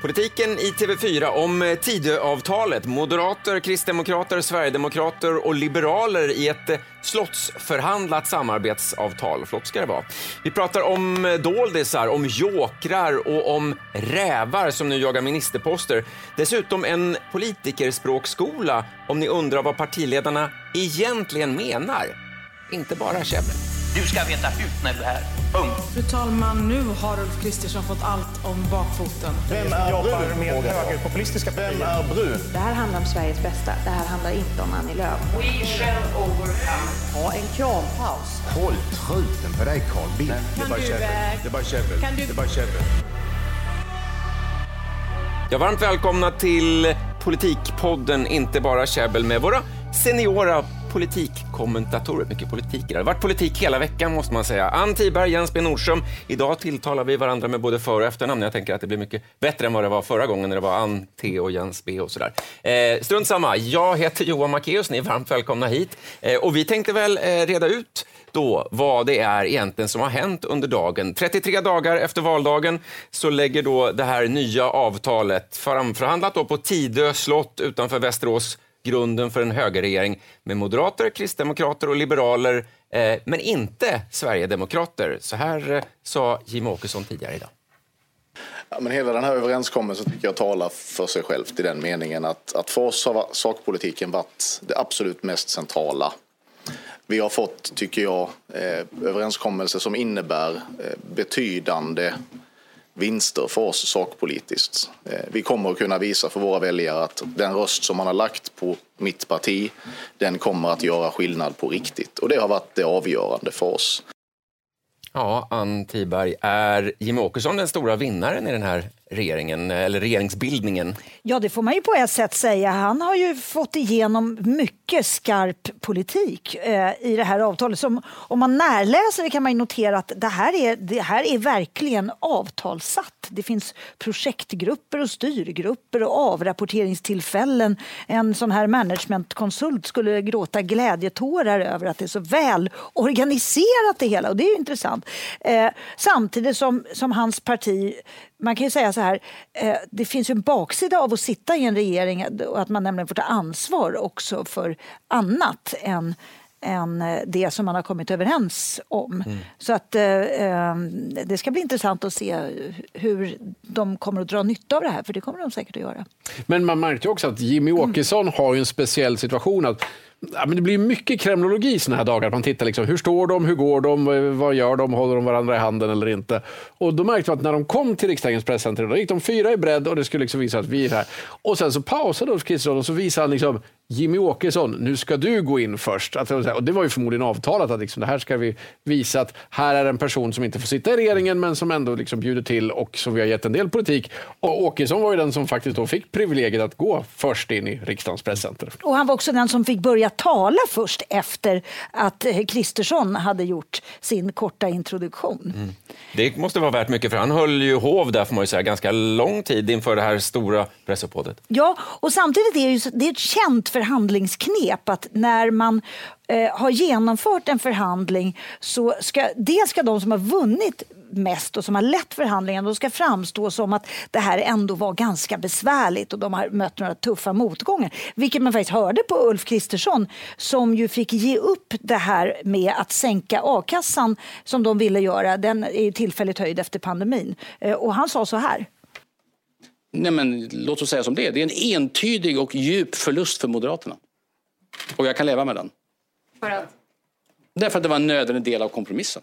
Politiken i TV4 om eh, Tidöavtalet. Moderater, kristdemokrater, sverigedemokrater och liberaler i ett eh, slottsförhandlat samarbetsavtal. Flott ska det vara. Vi pratar om eh, doldisar, om jokrar och om rävar som nu jagar ministerposter. Dessutom en politikerspråkskola om ni undrar vad partiledarna egentligen menar. Inte bara käbbel. Du ska veta hut när du är här. Punkt. Fru talman, nu har Ulf Kristersson fått allt om bakfoten. Vem är jobbar med högerpopulistiska Vem är brun? Det här handlar om Sveriges bästa. Det här handlar inte om Annie Lööf. We shall overcome. Ha en krampaus. Håll truten på dig Carl Bildt. Eh, Det är bara käbbel. Kan du- Det är bara käbbel. Ja, varmt välkomna till Politikpodden Inte bara käbbel med våra seniora politikkommentatorer. Mycket politik. Det har varit politik hela veckan måste man säga. Ann Tiberg, Jens B Nordström. Idag tilltalar vi varandra med både för och efternamn. Jag tänker att det blir mycket bättre än vad det var förra gången när det var Ann T och Jens B och sådär. Eh, strunt samma. Jag heter Johan Macéus. Ni är varmt välkomna hit. Eh, och vi tänkte väl eh, reda ut då vad det är egentligen som har hänt under dagen. 33 dagar efter valdagen så lägger då det här nya avtalet, framförhandlat då på Tidö slott utanför Västerås, grunden för en högerregering med moderater, kristdemokrater och liberaler, eh, men inte sverigedemokrater. Så här eh, sa Jim Åkesson tidigare idag. Ja, men hela den här överenskommelsen tycker jag talar för sig självt i den meningen att, att för oss har sakpolitiken varit det absolut mest centrala. Vi har fått, tycker jag, eh, överenskommelser som innebär eh, betydande vinster för oss sakpolitiskt. Eh, vi kommer att kunna visa för våra väljare att den röst som man har lagt på mitt parti, den kommer att göra skillnad på riktigt. Och det har varit det avgörande för oss. Ja, Ann Tiberg, är Jimmie Åkesson den stora vinnaren i den här regeringen, eller regeringsbildningen? Ja, det får man ju på ett sätt säga. Han har ju fått igenom mycket skarp politik eh, i det här avtalet. Som, om man närläser det kan man ju notera att det här, är, det här är verkligen avtalssatt. Det finns projektgrupper och styrgrupper och avrapporteringstillfällen. En sån här managementkonsult skulle gråta glädjetårar över att det är så väl organiserat det hela och det är ju intressant. Eh, samtidigt som, som hans parti man kan ju säga så här, eh, det finns ju en baksida av att sitta i en regering och att man nämligen får ta ansvar också för annat än än eh, det som man har kommit överens om. Så att eh, det ska bli intressant att se hur de kommer att dra nytta av det här, för det kommer de säkert att göra. Men man märkte också att Jimmy Åkesson har ju en speciell situation. att Ja, men det blir mycket kremlologi såna här dagar. Man tittar liksom, hur står de, hur går de, vad gör de, håller de varandra i handen eller inte? Och då märkte man att när de kom till riksdagens presscenter, då gick de fyra i bredd och det skulle liksom visa att vi är här. Och sen så pausade Ulf Kristersson och så visade han liksom, Jimmy Åkesson, nu ska du gå in först. Att, och det var ju förmodligen avtalat att liksom, det här ska vi visa att här är en person som inte får sitta i regeringen men som ändå liksom bjuder till och som vi har gett en del politik. Och Åkesson var ju den som faktiskt då fick privilegiet att gå först in i riksdagens presscenter. Och han var också den som fick börja tala först efter att Kristersson hade gjort sin korta introduktion. Mm. Det måste vara värt mycket, för han höll ju hov där får man ju säga, ganska lång tid inför det här stora pressuppbådet. Ja, och samtidigt är det, ju, det är ett känt förhandlingsknep att när man eh, har genomfört en förhandling så ska dels ska de som har vunnit mest och som har lett förhandlingen de ska framstå som att det här ändå var ganska besvärligt och de har mött några tuffa motgångar. Vilket man faktiskt hörde på Ulf Kristersson som ju fick ge upp det här med att sänka a-kassan som de ville göra. Den är ju tillfälligt höjd efter pandemin. Eh, och han sa så här. Nej, men låt oss säga som det är. Det är en entydig och djup förlust för Moderaterna. Och jag kan leva med den. För att? Därför att det var en nödvändig del av kompromissen.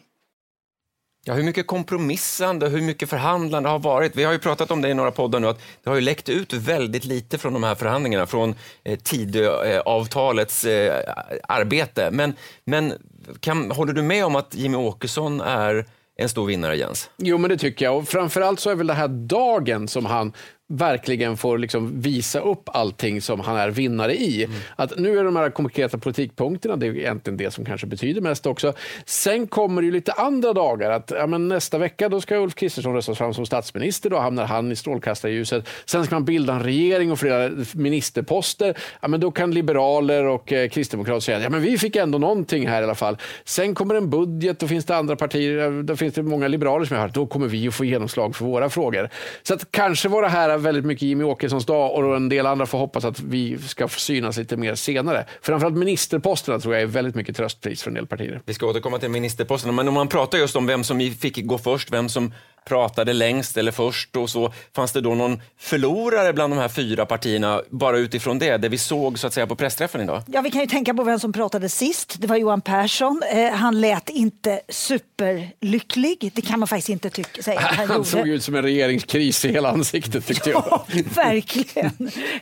Ja, hur mycket kompromissande, hur mycket förhandlande har varit? Vi har ju pratat om det i några poddar nu, att det har ju läckt ut väldigt lite från de här förhandlingarna, från eh, Tidöavtalets eh, arbete. Men, men kan, håller du med om att Jimmy Åkesson är en stor vinnare, Jens? Jo, men det tycker jag. Och framförallt så är väl det här dagen som han verkligen får liksom visa upp allting som han är vinnare i. Att nu är de här konkreta politikpunkterna, det är egentligen det som kanske betyder mest också. Sen kommer det ju lite andra dagar. Att, ja, men nästa vecka då ska Ulf Kristersson röstas fram som statsminister. Då hamnar han i strålkastarljuset. Sen ska man bilda en regering och flera ministerposter. Ja, men då kan liberaler och eh, kristdemokrater säga ja, men vi fick ändå någonting här i alla fall. Sen kommer en budget, då finns det andra partier, då finns det många liberaler som jag har hört, då kommer vi att få genomslag för våra frågor. Så att kanske var det här är väldigt mycket Jimmy Åkessons dag och en del andra får hoppas att vi ska synas lite mer senare. Framförallt ministerposterna tror jag är väldigt mycket tröstpris för en del partier. Vi ska återkomma till ministerposterna, men om man pratar just om vem som fick gå först, vem som pratade längst eller först och så. Fanns det då någon förlorare bland de här fyra partierna, bara utifrån det, det vi såg så att säga på pressträffen idag? Ja, vi kan ju tänka på vem som pratade sist. Det var Johan Persson. Eh, han lät inte superlycklig. Det kan man faktiskt inte tycka, säga. Han, han såg ut som en regeringskris i hela ansiktet Ja, verkligen.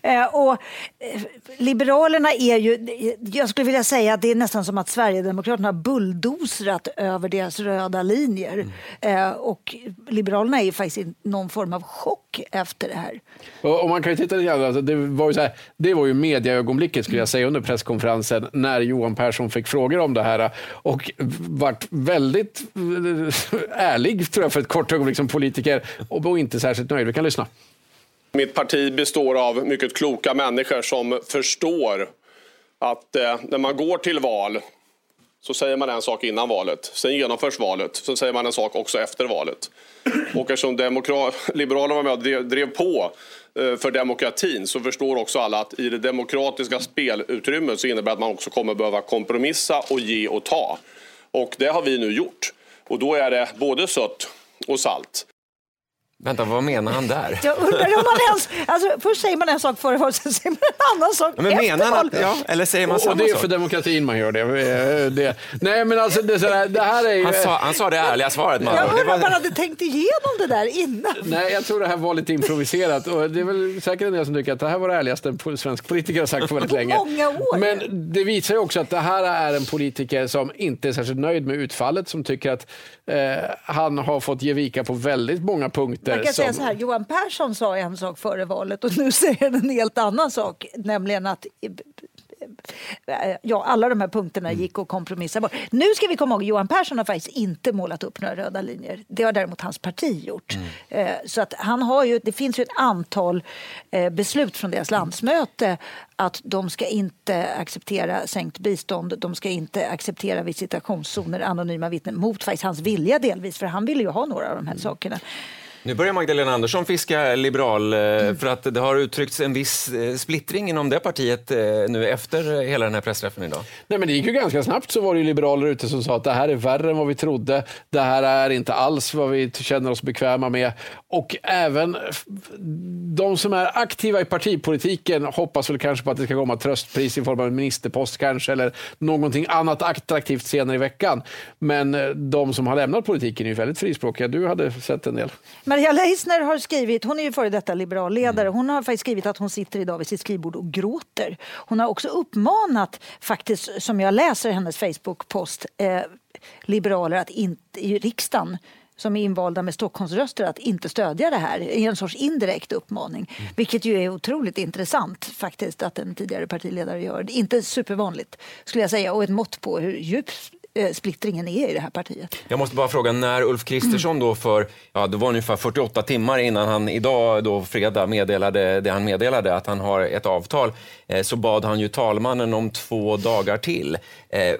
Eh, och eh, Liberalerna är ju, jag skulle vilja säga att det är nästan som att Sverigedemokraterna har bulldozrat över deras röda linjer. Mm. Och Liberalerna är faktiskt i någon form av chock efter det här. Och, och man kan ju titta lite alltså, det var ju så här, det var ju mediaögonblicket skulle jag säga under presskonferensen när Johan Persson fick frågor om det här och vart väldigt ärlig tror jag för ett kort ögonblick som politiker och inte särskilt nöjd. Vi kan lyssna. Mitt parti består av mycket kloka människor som förstår att eh, när man går till val så säger man en sak innan valet, sen genomförs valet, sen säger man en sak också efter valet. Och eftersom Liberalerna var med och drev, drev på eh, för demokratin så förstår också alla att i det demokratiska spelutrymmet så innebär det att man också kommer behöva kompromissa och ge och ta. Och det har vi nu gjort. Och då är det både sött och salt. Vänta, vad menar han där? Jag undrar om man ens, alltså, först säger man en sak före valet, sen säger man en annan sak men efter menar han att, ja, Eller säger man och, samma och det är sak? för demokratin man gör det. det. Nej, men alltså, det, sådär, det här är ju... Han sa, han sa det ärliga svaret. Man. Jag Det undrar var- om man hade tänkt igenom det där innan. Nej, jag tror det här var lite improviserat. Och det är väl säkert en del som tycker att det här var det ärligaste en svensk politiker har sagt på väldigt länge. många år. Men det visar ju också att det här är en politiker som inte är särskilt nöjd med utfallet, som tycker att eh, han har fått ge vika på väldigt många punkter. Man kan som... säga så här, Johan Persson sa en sak före valet och nu säger han en helt annan sak, nämligen att Ja, alla de här punkterna gick att kompromissa bort. Nu ska vi komma ihåg, Johan Persson har faktiskt inte målat upp några röda linjer. Det har däremot hans parti gjort. Eh, Så att han har ju, det finns ju ett antal eh, beslut från deras landsmöte att de ska inte acceptera sänkt bistånd, de ska inte acceptera visitationszoner, anonyma vittnen, mot faktiskt hans vilja delvis, för han ville ju ha några av de här sakerna. Nu börjar Magdalena Andersson fiska liberal eh, för att det har uttryckts en viss eh, splittring inom det partiet eh, nu efter hela den här pressträffen idag. Nej, men det gick ju ganska snabbt så var det ju liberaler ute som sa att det här är värre än vad vi trodde. Det här är inte alls vad vi känner oss bekväma med. Och även de som är aktiva i partipolitiken hoppas väl kanske på att det ska komma tröstpris i form av en ministerpost kanske eller någonting annat attraktivt senare i veckan. Men eh, de som har lämnat politiken är ju väldigt frispråkiga. Du hade sett en del. Maria Leissner har skrivit, hon är ju före detta liberalledare, hon har faktiskt skrivit att hon sitter idag vid sitt skrivbord och gråter. Hon har också uppmanat, faktiskt som jag läser hennes Facebook-post, eh, liberaler att inte, i riksdagen som är invalda med Stockholmsröster att inte stödja det här i en sorts indirekt uppmaning. Vilket ju är otroligt intressant faktiskt att en tidigare partiledare gör. Det är inte supervanligt skulle jag säga och ett mått på hur djup eh, splittringen är i det här partiet. Jag måste bara fråga, när Ulf Kristersson då för, ja det var ungefär 48 timmar innan han idag då fredag meddelade det han meddelade, att han har ett avtal, eh, så bad han ju talmannen om två dagar till. Eh,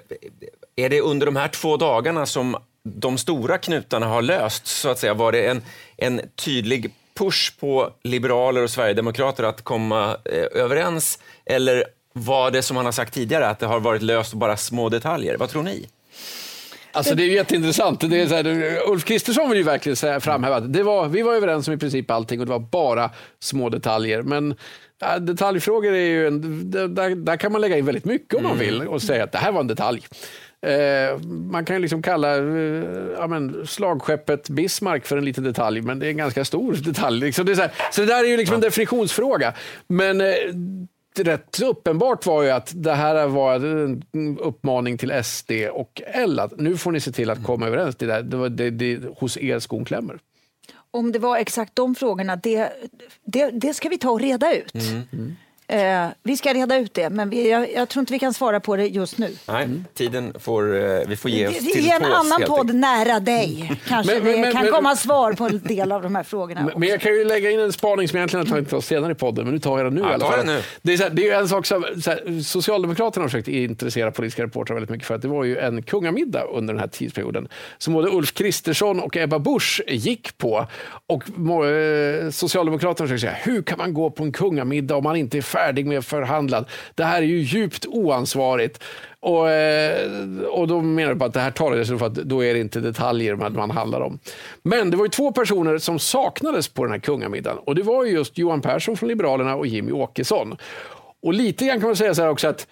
är det under de här två dagarna som de stora knutarna har löst, så att säga? Var det en, en tydlig push på liberaler och sverigedemokrater att komma eh, överens? Eller var det som han har sagt tidigare, att det har varit löst bara små detaljer? Vad tror ni? Alltså det är jätteintressant. Det är så här, Ulf Kristersson vill ju verkligen säga, framhäva att det var, vi var överens om i princip allting och det var bara små detaljer. Men ja, detaljfrågor är ju en, där, där kan man lägga in väldigt mycket om man vill och säga att det här var en detalj. Eh, man kan liksom kalla eh, ja, men, slagskeppet Bismarck för en liten detalj, men det är en ganska stor detalj. Liksom det är så, här, så det där är ju liksom en definitionsfråga. Men eh, rätt uppenbart var ju att det här var en uppmaning till SD och L att nu får ni se till att komma överens. Det, där, det var det, det, hos er skon klämmer. Om det var exakt de frågorna, det, det, det ska vi ta och reda ut. Eh, vi ska reda ut det, men vi, jag, jag tror inte vi kan svara på det just nu. Nej, tiden får, eh, vi får ge oss Det, till det är en annan podd enkelt. nära dig. Kanske Men- men- det men- kan men- komma svar på en del av de här frågorna. Men- Men jag kan ju lägga in en spaning som egentligen har tagit oss senare i podden, men nu tar jag den nu Ja, i alla ta fall. nu. Det är, så här, det är en sak som så här, Socialdemokraterna har försökt intressera politiska reportrar väldigt mycket för att det var ju en kungamiddag under den här tidsperioden som både Ulf Kristersson och Ebba Busch gick på. Och eh, Socialdemokraterna försöker säga, hur kan man gå på en kungamiddag om man inte är färdig med förhandlad? Det här är ju djupt oansvarigt. Och, eh, och då menar du på att det här talades för att då är det inte detaljer man, man handlar om. Men det var ju två personer som saknades på den här kungamiddagen och det var ju just Johan Persson från Liberalerna och Jimmy Åkesson. Och lite grann kan man säga så här också att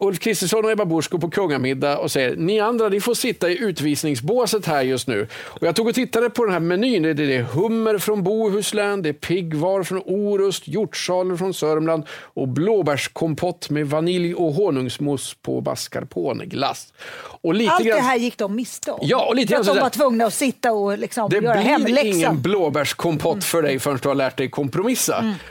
Ulf Kristersson och Ebba Busch går på kungamiddag och säger ni andra ni får sitta i utvisningsbåset här just nu. Och jag tog och tittade på den här menyn. Det är, det är hummer från Bohuslän, det är piggvar från Orust, hjortsaler från Sörmland och blåbärskompott med vanilj och honungsmousse på mascarponeglass. Och lite Allt grann, det här gick de miste om. Ja, och lite för att de var tvungna att sitta och liksom det göra blir hemläxan. ingen blåbärskompott för dig förrän du har lärt dig kompromissa. Mm.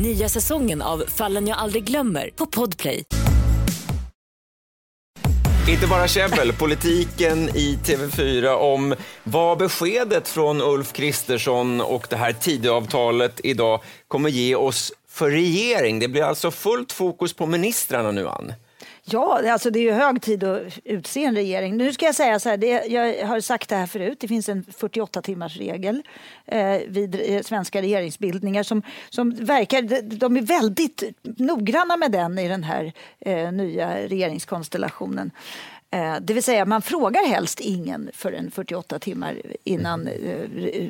Nya säsongen av Fallen jag aldrig glömmer på Podplay. Inte bara käbbel, politiken i TV4 om vad beskedet från Ulf Kristersson och det här Tidöavtalet idag kommer ge oss för regering. Det blir alltså fullt fokus på ministrarna nu, Ann. Ja, det- alltså det är ju hög tid att utse en regering. Nu ska jag säga så här, det, jag har sagt det här förut, det finns en 48 timmars regel eh, vid eh, svenska regeringsbildningar som, som verkar, de- är väldigt noggranna med den i den här eh, nya regeringskonstellationen. Eh, det vill säga man frågar helst ingen förrän 48 timmar innan eh,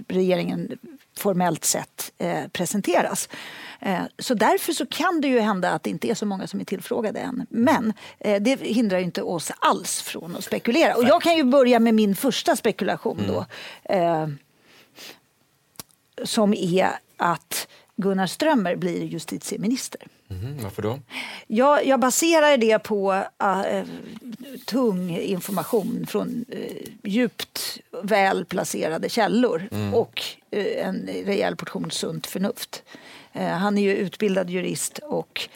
regeringen formellt sett eh, presenteras. Eh, så därför så kan det ju hända att det inte är så många som är tillfrågade än. Men eh, det hindrar ju inte oss alls från att spekulera. Och jag kan ju börja med min första spekulation då. Eh, som är att Gunnar Strömmer blir justitieminister. Mhm, varför då? Jag, jag baserar det på äh, tung information från äh, djupt väl placerade källor Mm. och äh, en rejäl portion sunt förnuft. Äh, han är ju utbildad jurist och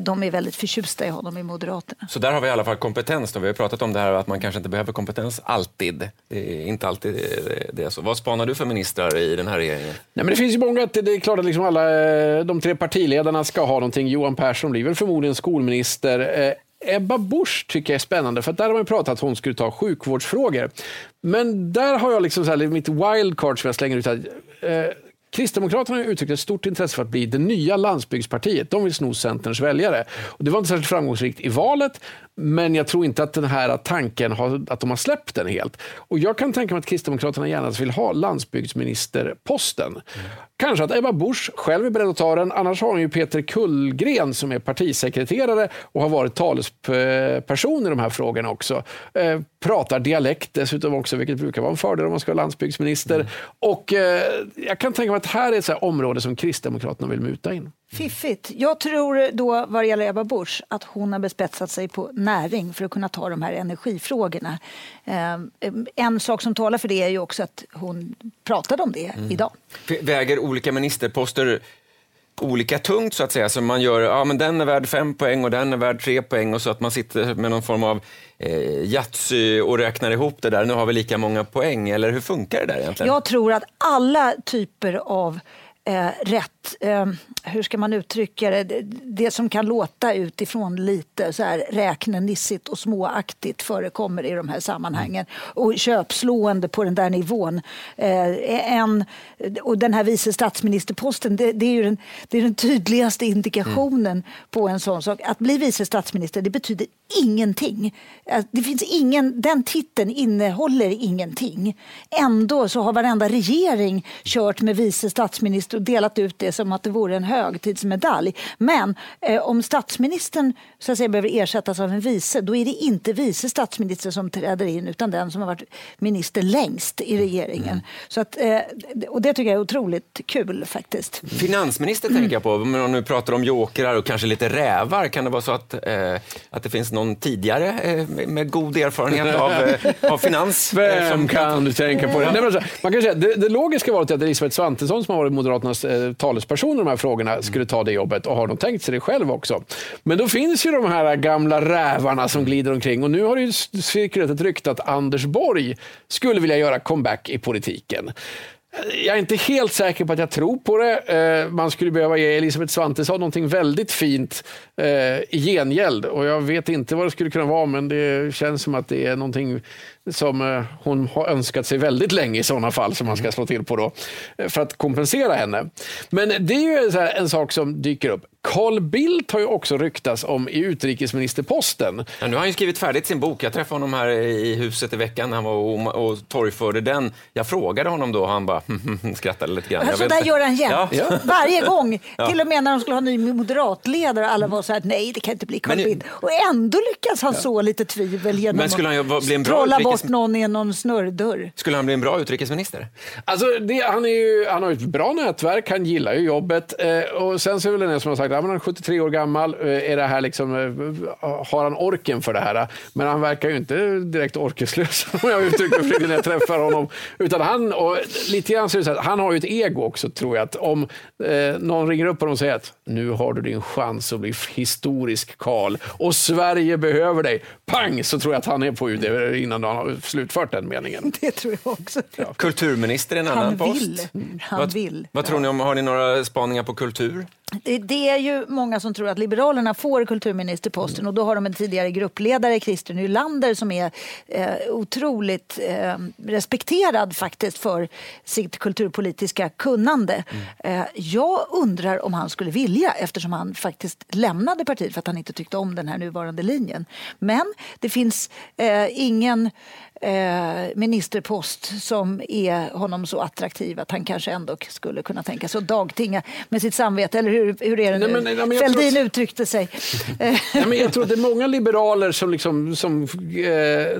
de är väldigt förtjusta i honom i Moderaterna. Så där har vi i alla fall kompetens. Då. Vi har pratat om det här att man kanske inte behöver kompetens alltid. Det är inte alltid det- det är så. Vad spanar du för ministrar i den här regeringen? Nej, men det finns ju många, att det är klart att liksom alla eh, de tre partiledarna ska ha någonting. Johan Persson blir väl förmodligen skolminister. Eh, Ebba Busch tycker jag är spännande, för att där har man pratat att hon skulle ta sjukvårdsfrågor. Men där har jag liksom så här, mitt wildcard som jag slänger ut. Här. Kristdemokraterna har uttryckt ett stort intresse för att bli det nya landsbygdspartiet. De vill sno Centerns väljare. Och det var inte särskilt framgångsrikt i valet, men jag tror inte att den här tanken har, att de har släppt den helt. Och jag kan tänka mig att Kristdemokraterna gärna vill ha landsbygdsministerposten. Kanske att Ebba Busch själv är beredd att ta den. Annars har hon ju Peter Kullgren som är partisekreterare och har varit talesperson i de här frågorna också. Eh, pratar dialekt dessutom också, vilket brukar vara en fördel om man ska vara landsbygdsminister. Och eh, jag kan tänka mig att här är ett område som Kristdemokraterna vill muta in. Fiffigt. Jag tror då vad det gäller Ebba Busch att hon har bespetsat sig på näring för att kunna ta de här energifrågorna. Eh, En sak som talar för det är ju också att hon pratade om det Mm. idag. Väger olika ministerposter olika tungt så att säga? Så man gör, ja men den är värd fem poäng och den är värd tre poäng och så att man sitter med någon form av eh, Yatzy och räknar ihop det där. Nu har vi lika många poäng, eller hur funkar det där egentligen? Jag tror att alla typer av eh, rätt, eh, hur ska man uttrycka det, det, det som kan låta utifrån lite så här räknenissigt och småaktigt förekommer i de här sammanhangen. Och köpslående på den där nivån. Eh, en, och den här vice statsministerposten, det, det är ju den, det är den tydligaste indikationen på en sån sak. Att bli vice statsminister, det betyder ingenting. Eh, det finns ingen, den titeln innehåller ingenting. Ändå så har varenda regering kört med vice statsminister och delat ut det som att det vore en högtidsmedalj. Men eh, om statsministern så att säga, behöver ersättas av en vice, då är det inte vice statsminister som träder in utan den som har varit minister längst i regeringen. Mm. Så att, eh, och det tycker jag är otroligt kul faktiskt. Finansminister tänker jag på, om man nu pratar om jokrar och kanske lite rävar. Kan det vara så att, eh, att det finns någon tidigare eh, med god erfarenhet av, eh, av finans? eh, Vem kan du tänka på det? Nej, men man kan säga, det, det logiska valet är att Elisabeth Svantesson som har varit Moderaternas eh, talesperson i de här frågorna skulle ta det jobbet och har nog tänkt sig det själv också. Men då finns ju de här gamla rävarna som glider omkring och nu har det ju cirkulerat ett rykte att Anders Borg skulle vilja göra comeback i politiken. Jag är inte helt säker på att jag tror på det. Eh, man skulle behöva ge Elisabeth Svantesson någonting väldigt fint eh, i gengäld. Och jag vet inte vad det skulle kunna vara, men det känns som att det är någonting som eh, hon har önskat sig väldigt länge i sådana fall som man ska slå till på då, för att kompensera henne. Men det är ju en sak som dyker upp. Carl Bildt har ju också ryktats om i utrikesministerposten. Ja, nu har han ju skrivit färdigt sin bok. Jag träffade honom här i huset i veckan när han var och, och torgförde den. Jag frågade honom då och han bara skrattade lite grann. Så där gör han jämt. Ja. Varje gång. Ja. Till och med när de skulle ha ny moderatledare. Alla var så här, nej det kan inte bli Carl Men- Bildt. Och ändå lyckas han så lite tvivel genom Men skulle han bli en bra trolla utrikes- bort någon i någon snurrdörr. Skulle han bli en bra utrikesminister? Alltså, det, han, är ju, han har ju ett bra nätverk, han gillar ju jobbet. Eh, och sen så är det väl en som har sagt han är 73 år gammal. Eh, är det här liksom, eh, har han orken för det här? Men han verkar ju inte direkt orkeslös om jag uttrycker mig försiktigt när jag träffar honom. Utan han, och lite grann så är det så att han har ju ett ego också tror jag. Att om eh, någon ringer upp honom och säger att nu har du din chans att bli historisk Karl och Sverige behöver dig. Pang så tror jag att han är på UD innan han har slutfört den meningen. Det tror jag också. Kulturminister är en Han annan post. vill. Han vad, vill. Vad tror ni om, har ni några spaningar på kultur? Det är ju många som tror att Liberalerna får kulturministerposten och då har de en tidigare gruppledare, Christer Nylander, som är eh, otroligt eh, respekterad faktiskt för sitt kulturpolitiska kunnande. Eh, jag undrar om han skulle vilja eftersom han faktiskt lämnade partiet för att han inte tyckte om den här nuvarande linjen. Men det finns eh, ingen eh, ministerpost som är honom så attraktiv att han kanske ändå skulle kunna tänka sig att dagtinga med sitt samvete. Eller hur, hur är det nu? Nej, men- nej, men jag Fälldin tror uttryckte sig. Ja, men jag tror att det är många liberaler som, liksom, som eh,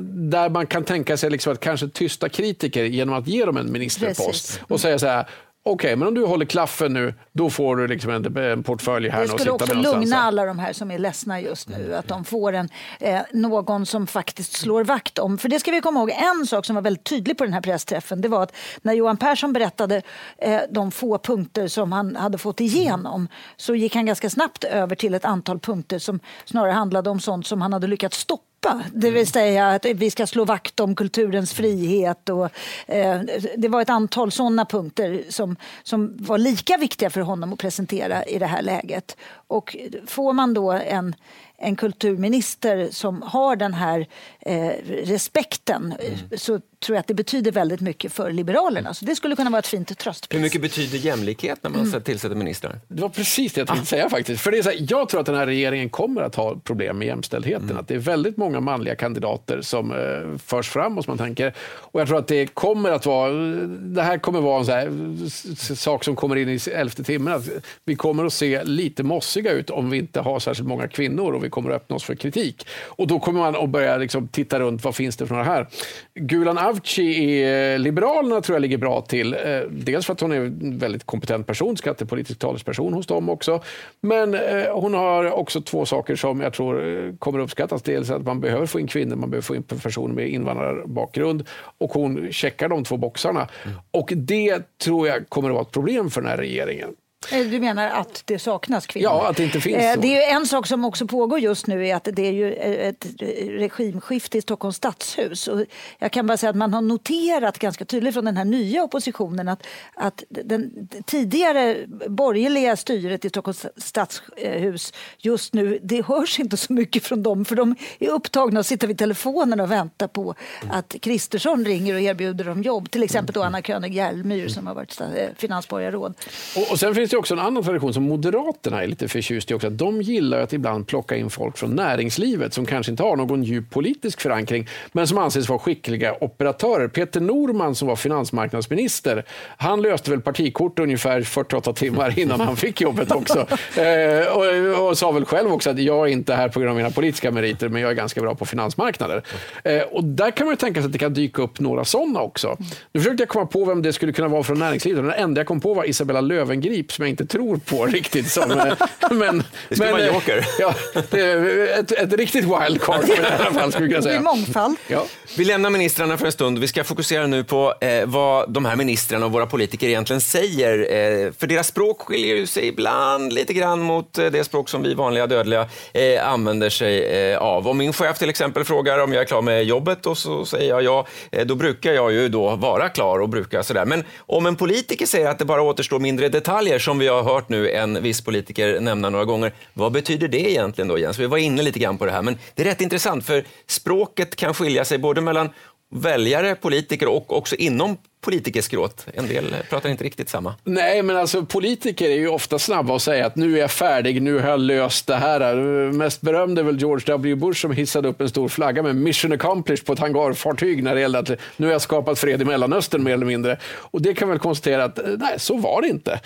där man kan tänka sig liksom att kanske tysta kritiker genom att ge dem en ministerpost Precis. och säga så här. Okej, men om du håller klaffen nu, då får du liksom en, en portfölj här Det nu och skulle sitta också lugna alla de här som är ledsna just nu. Att de får en, eh, någon som faktiskt slår vakt om. För det ska vi komma ihåg, en sak som var väldigt tydlig på den här pressträffen det var att när Johan Persson berättade eh, de få punkter som han hade fått igenom så gick han ganska snabbt över till ett antal punkter som snarare handlade om sånt som han hade lyckats stoppa. Det vill säga att vi ska slå vakt om kulturens frihet. Och, eh, det var ett antal sådana punkter som, som var lika viktiga för honom att presentera i det här läget. Och får man då en, en kulturminister som har den här eh, respekten eh, så tror jag att det betyder väldigt mycket för Liberalerna. Så det skulle kunna vara ett fint tröstpris. Hur mycket betyder jämlikhet när man tillsätter ministrar? Det var precis det jag tänkte säga faktiskt. För det är så här, jag tror att den här regeringen kommer att ha problem med jämställdheten. Att det är väldigt många manliga kandidater som eh, förs fram och som man tänker. Och jag tror att det kommer att vara, det här kommer vara en så här, sak som kommer in i elfte timmen. Att vi kommer att se lite mossiga ut om vi inte har särskilt många kvinnor och vi kommer att öppna oss för kritik. Och då kommer man att börja liksom titta runt, vad finns det för några här? Gulan Avci i eh, Liberalerna tror jag ligger bra till. Eh, Dels för att hon är en väldigt kompetent person, skattepolitisk talesperson hos dem också. Men eh, hon har också två saker som jag tror kommer uppskattas. Dels att man behöver få in kvinnor, man behöver få in personer med invandrarbakgrund. Och hon checkar de två boxarna. Och det tror jag kommer att vara ett problem för den här regeringen. Eh, Du menar att det saknas kvinnor? Ja, att det inte finns Eh, så. Det är ju en sak som också pågår just nu är att det är ju ett regimskifte i Stockholms stadshus. Och jag kan bara säga att man har noterat ganska tydligt från den här nya oppositionen att, att den tidigare borgerliga styret i Stockholms stadshus just nu, det hörs inte så mycket från dem för de är upptagna och sitter vid telefonen och väntar på att Kristersson ringer och erbjuder dem jobb. Till exempel då Anna König Järlmyr som har varit eh, finansborgarråd. Och, och sen finns det också en annan tradition som Moderaterna är lite förtjust i också. Att de gillar att ibland plocka in folk från näringslivet som kanske inte har någon djup politisk förankring men som anses vara skickliga operatörer. Peter Norman som var finansmarknadsminister, han löste väl partikort ungefär 48 timmar innan han fick jobbet också. Eh, och, och sa väl själv också att jag är inte här på grund av mina politiska meriter men jag är ganska bra på finansmarknader. Eh, och där kan man ju tänka sig att det kan dyka upp några sådana också. Nu försökte jag komma på vem det skulle kunna vara från näringslivet. Den enda jag kom på var Isabella Lövengrip som jag inte tror på riktigt. Som, eh, men, Det skulle men, vara eh, joker. Ja, det är ett, ett riktigt wildcard i alla fall skulle jag kunna Det säga. är mångfald. Ja. Vi lämnar ministrarna för en stund. Vi ska fokusera nu på eh, vad de här ministrarna och våra politiker egentligen säger. Eh, för deras språk skiljer ju sig ibland lite grann mot eh, det språk som vi vanliga dödliga eh, använder sig eh, av. Om min chef till exempel frågar om jag är klar med jobbet och så säger jag ja, eh, då brukar jag ju då vara klar och brukar sådär. Men om en politiker säger att det bara återstår mindre detaljer, som vi har hört nu en viss politiker nämna några gånger, vad betyder det egentligen då Jens? Vi var inne lite grann på det här, men det är rätt intressant för språket kan skilja sig både mellan väljare, politiker och också inom politikerskrået. En del pratar inte riktigt samma. Nej, men alltså politiker är ju ofta snabba att säga att nu är jag färdig, nu har jag löst det här. Mest berömd är väl George W. Bush som hissade upp en stor flagga med mission accomplished på ett hangarfartyg när det gällde att nu har jag skapat fred i Mellanöstern mer eller mindre. Och det kan väl konstatera att nej, så var det inte.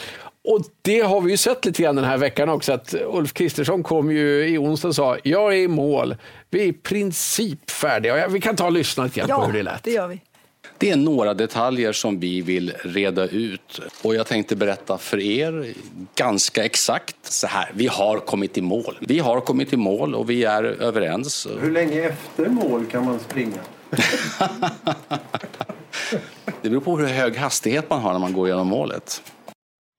Och det har vi ju sett lite grann den här veckan också, att Ulf Kristersson kom ju i onsdag och sa jag är i mål, vi är i princip färdiga. Vi kan ta och lyssna lite grann på hur det lät. det gör vi. Det är några detaljer som vi vill reda ut och jag tänkte berätta för er ganska exakt så här. Vi har kommit i mål. Vi har kommit i mål och vi är överens. Hur länge efter mål kan man springa? Det beror på hur hög hastighet man har när man går genom målet.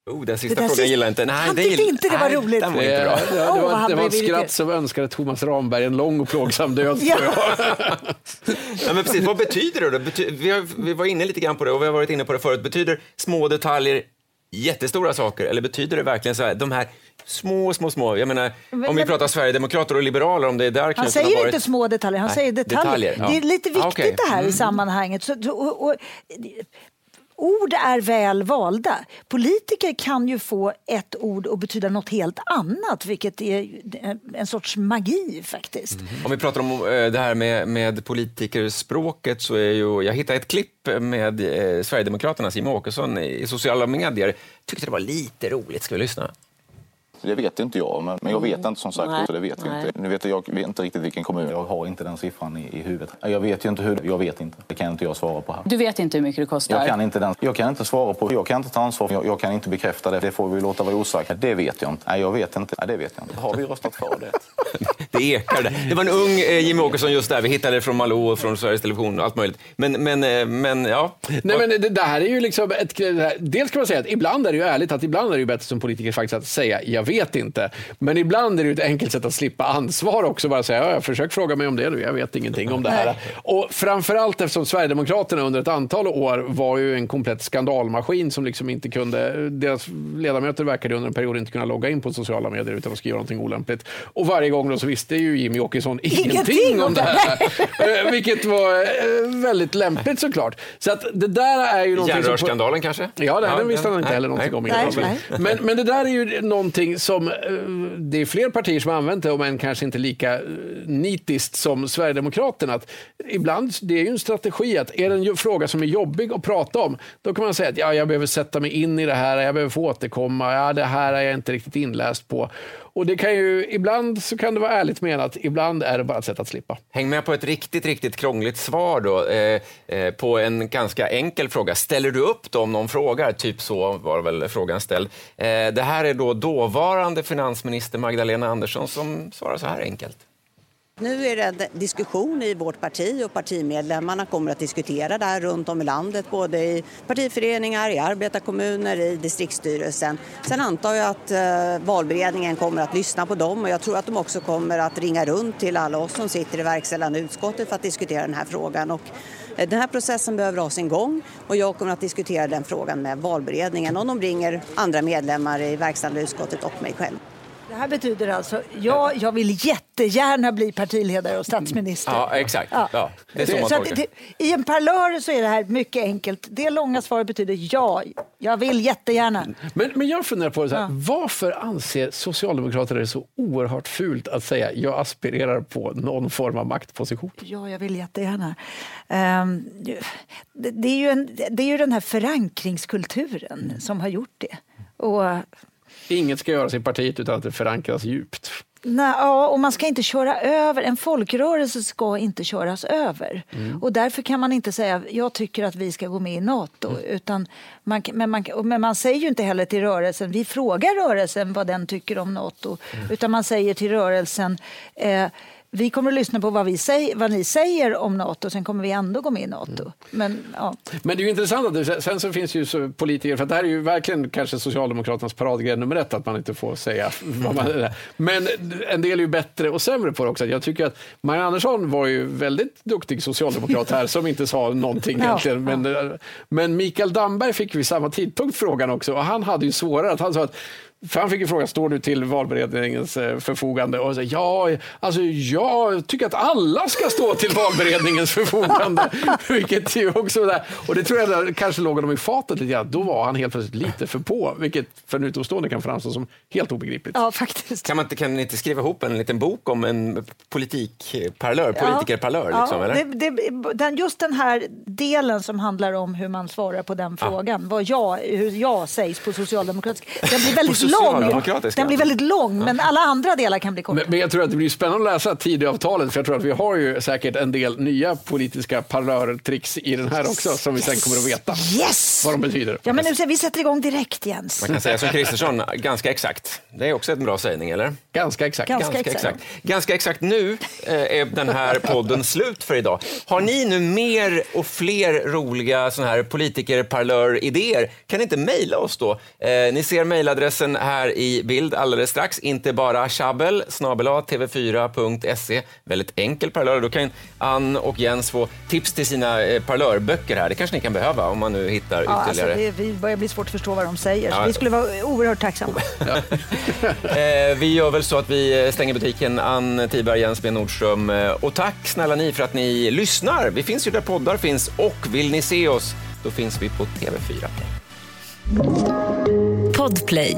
Oh, den sista frågan sista- gillar jag inte. Nej, Han tyckte gill- inte det var Nej, roligt. Den var Det, inte bra. det, det, var, det var ett skratt som önskade Thomas Ramberg en lång och plågsam död. Ja. Ja, men precis, vad betyder det? då? Bety- vi, har, vi var inne lite grann på det och vi har varit inne på det förut. Betyder små detaljer jättestora saker eller betyder det verkligen så här, de här små, små, små, jag menar, Men- om vi men- pratar Sverigedemokrater och liberaler, om det är där Han säger varit... inte små detaljer, han Nej, säger detaljer. detaljer, ja. Det är lite viktigt Ah, okej. det här i Mm. sammanhanget. Så, och, och, ord är väl valda. Politiker kan ju få ett ord att betyda något helt annat, vilket är eh, en sorts magi faktiskt. Mm-hmm. Om vi pratar om eh, det här med, med politikerspråket så är ju, jag hittade ett klipp med eh, Sverigedemokraternas Jimmie Åkesson i, i sociala medier. Tyckte det var lite roligt, ska vi lyssna? Det vet inte jag, men, men jag vet inte som sagt. Nej. Så det vet jag Nej. inte. Nu vet jag, jag vet inte riktigt vilken kommun. Jag har inte den siffran i, i huvudet. Jag vet ju inte hur. Jag vet inte. Det kan inte jag svara på här. Du vet inte hur mycket det kostar? Jag kan inte, den, jag kan inte svara på. Jag kan inte ta ansvar. Jag, jag kan inte bekräfta det. Det får vi låta vara osagt. Det vet jag inte. Nej, jag vet inte. Nej, det vet jag inte. Har vi röstat för det? Det ekar det. Det var en ung eh, Jimmie Åkesson just där. Vi hittade det från Malou och från Sveriges Television och allt möjligt. Men, men, eh, men ja. Nej, men det, det här är ju liksom ett, här- dels kan man säga att ibland är det ju ärligt att ibland är det ju bättre som politiker faktiskt att säga jag vet inte. Men ibland är det ju ett enkelt sätt att slippa ansvar också. Bara säga ja, jag försök fråga mig om det nu, jag vet ingenting om det här. Och framförallt eftersom Sverigedemokraterna under ett antal år var ju en komplett skandalmaskin som liksom inte kunde, deras ledamöter verkade under en period inte kunna logga in på sociala medier utan att skriva någonting olämpligt. Och varje gång då så visste ju Jimmy Åkesson ingenting, om det här. Eh, Vilket var eh, väldigt lämpligt såklart. Så att det där är ju någonting. Järnrörsskandalen kanske? Ja, nej, Ja, den visste han inte heller nej, någonting om. nej. innan. Nej, Men, men det där är ju någonting som eh, det är fler partier som har använt det, om än kanske inte lika eh, nitiskt som Sverigedemokraterna. Att ibland, det är ju en strategi att är det en fråga som är jobbig att prata om, då kan man säga att ja, jag behöver sätta mig in i det här, jag behöver få återkomma, ja, det här är jag inte riktigt inläst på. Och det kan ju, ibland så kan det vara ärligt menat, ibland är det bara ett sätt att slippa. Häng med på ett riktigt, riktigt krångligt svar då, eh, eh, på en ganska enkel fråga. Ställer du upp då om någon frågar? Typ så var väl frågan ställd. Eh, det här är då dåvarande finansminister Magdalena Andersson som svarar så här enkelt. Nu är det en diskussion i vårt parti och partimedlemmarna kommer att diskutera det här runt om i landet, både i partiföreningar, i arbetarkommuner, i distriktsstyrelsen. Sen antar jag att eh, valberedningen kommer att lyssna på dem och jag tror att de också kommer att ringa runt till alla oss som sitter i verkställande utskottet för att diskutera den här frågan. Och eh, den här processen behöver ha sin gång och jag kommer att diskutera den frågan med valberedningen om de ringer andra medlemmar i verkställande utskottet och mig själv. Det här betyder alltså, ja, jag vill jättegärna bli partiledare och statsminister. Ja, exakt. Ja. det är så man så att det, I en parlör så är det här mycket enkelt. Det långa svaret betyder ja, jag vill jättegärna. Men, men jag funderar på det så här, varför anser socialdemokrater det så oerhört fult att säga jag aspirerar på någon form av maktposition? Ja, jag vill jättegärna. Ehm, det, det, är ju en, det är ju den här förankringskulturen som har gjort det. Och, Inget ska göras i partiet utan att det förankras djupt. Nej, ja, och man ska inte köra över. En folkrörelse ska inte köras över. Mm. Och därför kan man inte säga jag tycker att vi ska gå med i Nato. Mm. Utan man, men, man, men man säger ju inte heller till rörelsen, vi frågar rörelsen vad den tycker om Nato. Mm. Utan man säger till rörelsen eh, vi kommer att lyssna på vad, vi säger, vad ni säger om Nato, sen kommer vi ändå gå med i Nato. Men, ja. Men det är ju intressant att det, sen så finns ju politiker, för det här är ju verkligen kanske Socialdemokraternas paradgrej nummer ett, att man inte får säga vad man är. Men en del är ju bättre och sämre på det också. Jag tycker att Marianne Andersson var ju väldigt duktig socialdemokrat här som inte sa någonting egentligen. Men, men Mikael Damberg fick vid samma tidpunkt frågan också och han hade ju svårare. Att han sa att för han fick ju frågan, står du till valberedningens eh, förfogande? Och så, ja, alltså jag tycker att alla ska stå till valberedningens förfogande. vilket ju också där, och det tror jag där, kanske låg honom i fatet lite grann. Då var han helt plötsligt lite för på, vilket för en utomstående kan framstå som helt obegripligt. Ja, faktiskt. Kan man inte, kan ni inte skriva ihop en liten bok om en politikparlör, politikerparlör? Ja, Liksom, ja, eller? det, det, den, just den här delen som handlar om hur man svarar på den frågan, vad jag, hur jag sägs på socialdemokratisk, den blir väldigt lång. Den blir väldigt lång, men alla andra delar kan bli korta. Men, men jag tror att det blir spännande att läsa Tidöavtalet, för jag tror att vi har ju säkert en del nya politiska parlörtricks i den här också, som vi sen kommer att veta Yes! vad de betyder. Ja, men nu, vi sätter igång direkt, Jens. Man kan säga som Kristersson, ganska exakt. Det är också en bra sägning, eller? Ganska exakt. Ganska exakt. Ganska exakt nu eh, är den här podden slut för idag. Har ni nu mer och fler roliga såna här politikerparlör-idéer, kan ni inte mejla oss då? Eh, ni ser mejladressen här i bild alldeles strax. Inte bara tjabbel, snabel-a, tv4.se. Väldigt enkel parlör. Då kan Ann och Jens få tips till sina eh, parlörböcker här. Det kanske ni kan behöva om man nu hittar Ja, alltså, ytterligare. det, vi börjar bli svårt att förstå vad de säger, Ja. vi skulle vara oerhört tacksamma. Eh, vi gör väl så att vi stänger butiken. Ann Tiberg, Jens B Nordström. Eh, Och tack snälla ni för att ni lyssnar. Vi finns ju där poddar finns och vill ni se oss, då finns vi på TV4 Play. Podplay.